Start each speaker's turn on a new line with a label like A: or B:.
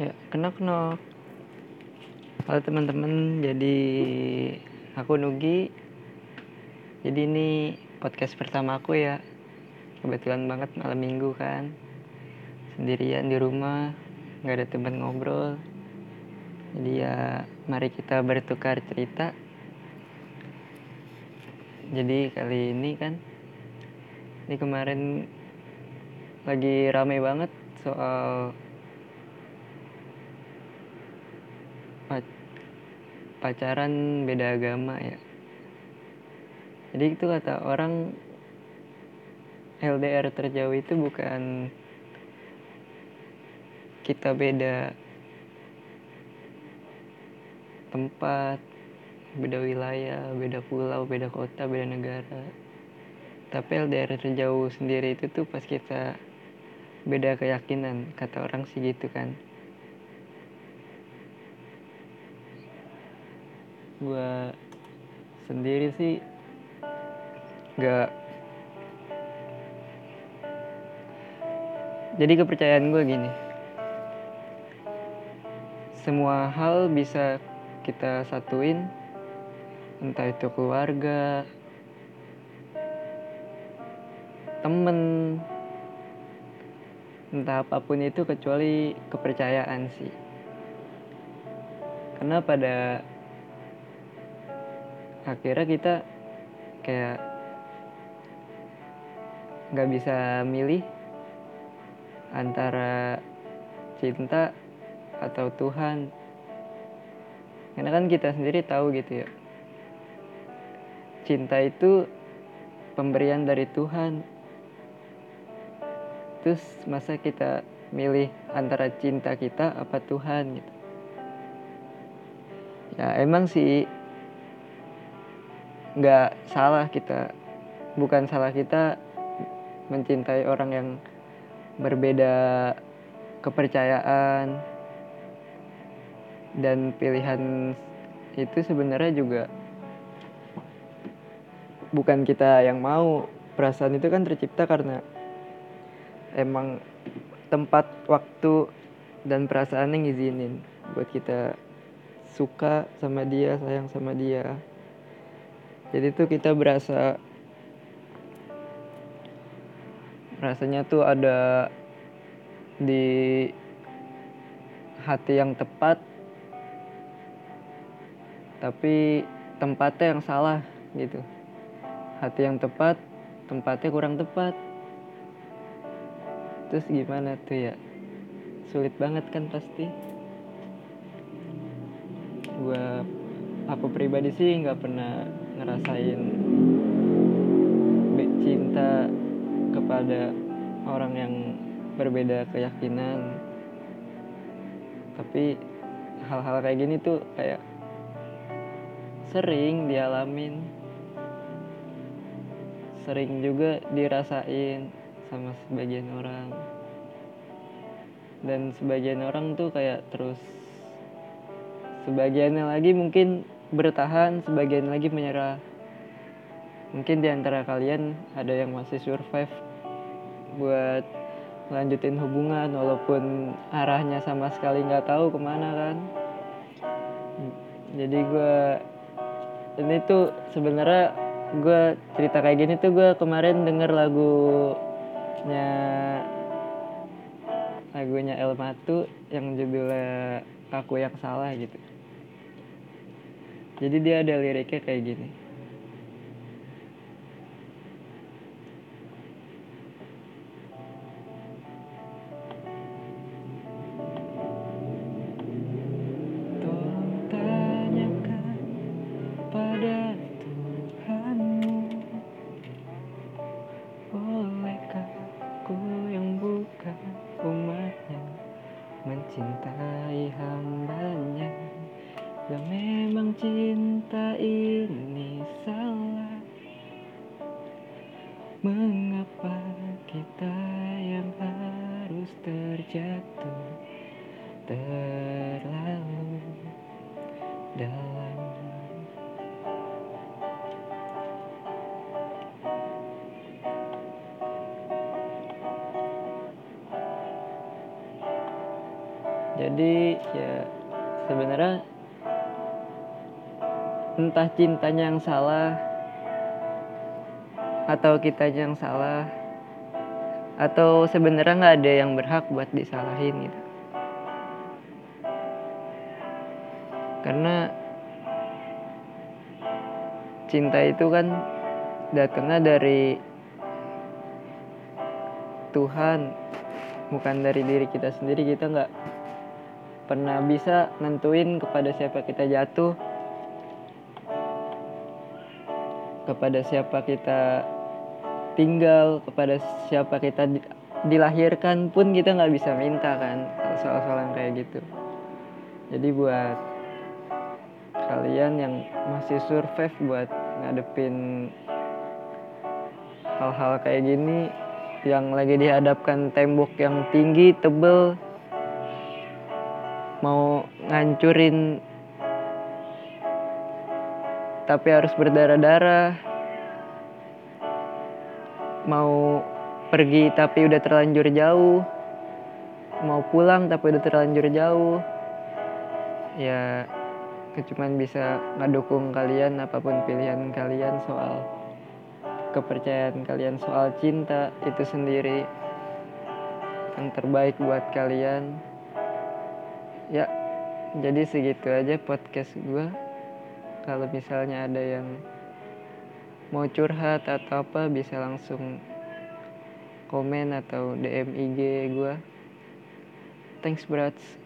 A: Ya, kenok kenok. Halo teman-teman, jadi aku Nugi. Jadi ini podcast pertama aku ya. Kebetulan banget malam minggu kan. Sendirian di rumah, nggak ada teman ngobrol. Jadi ya mari kita bertukar cerita. Jadi kali ini kan, ini kemarin lagi rame banget soal pacaran beda agama ya. Jadi itu kata orang LDR terjauh itu bukan kita beda tempat beda wilayah beda pulau beda kota beda negara. Tapi LDR terjauh sendiri itu tuh pas kita beda keyakinan kata orang sih gitu kan gue sendiri sih gak jadi kepercayaan gue gini. Semua hal bisa kita satuin entah itu keluarga temen entah apa pun itu kecuali kepercayaan sih. Karena pada akhirnya kita kayak nggak bisa milih antara cinta atau Tuhan. Karena kan kita sendiri tahu gitu ya. Cinta itu pemberian dari Tuhan. Terus masa kita milih antara cinta kita apa Tuhan gitu. Ya emang sih nggak salah kita bukan salah kita mencintai orang yang berbeda kepercayaan dan pilihan itu sebenarnya juga bukan kita yang mau. Perasaan itu kan tercipta karena emang tempat waktu dan perasaan yang ngizinin buat kita suka sama dia sayang sama dia jadi tuh kita berasa rasanya tuh ada di hati yang tepat tapi tempatnya yang salah gitu. Hati yang tepat tempatnya kurang tepat. Terus gimana tuh ya? Sulit banget kan pasti. Gue aku pribadi sih nggak pernah ngerasain cinta kepada orang yang berbeda keyakinan. Tapi hal-hal kayak gini tuh kayak sering dialamin. Sering juga dirasain sama sebagian orang. Dan sebagian orang tuh kayak terus sebagiannya lagi mungkin bertahan, sebagian lagi menyerah. Mungkin di antara kalian ada yang masih survive buat lanjutin hubungan walaupun arahnya sama sekali nggak tahu ke mana kan. Jadi gue ini tuh sebenarnya gue cerita kayak gini tuh gue kemarin denger lagunya lagunya El Matu yang judulnya aku yang salah gitu jadi dia ada liriknya kayak gini. Mencintai hambanya Dan memang cinta ini salah Mengapa kita yang harus terjatuh Terlalu dalam? Jadi ya sebenarnya entah cintanya yang salah atau kita yang salah atau sebenarnya nggak ada yang berhak buat disalahin gitu. Karena cinta itu kan datangnya dari Tuhan bukan dari diri kita sendiri. Kita nggak pernah bisa nentuin kepada siapa kita jatuh kepada siapa kita tinggal kepada siapa kita dilahirkan pun kita nggak bisa minta kan soal-soal yang kayak gitu. Jadi buat kalian yang masih survive buat ngadepin hal-hal kayak gini yang lagi dihadapkan tembok yang tinggi tebel mau ngancurin tapi harus berdarah-darah. Mau pergi tapi udah terlanjur jauh. Mau pulang tapi udah terlanjur jauh. Ya cuman bisa ngedukung kalian apa pun pilihan kalian soal kepercayaan kalian soal cinta itu sendiri yang terbaik buat kalian. Ya jadi segitu aja podcast gue kalau misalnya ada yang mau curhat atau apa bisa langsung komen atau DM IG gue thanks brats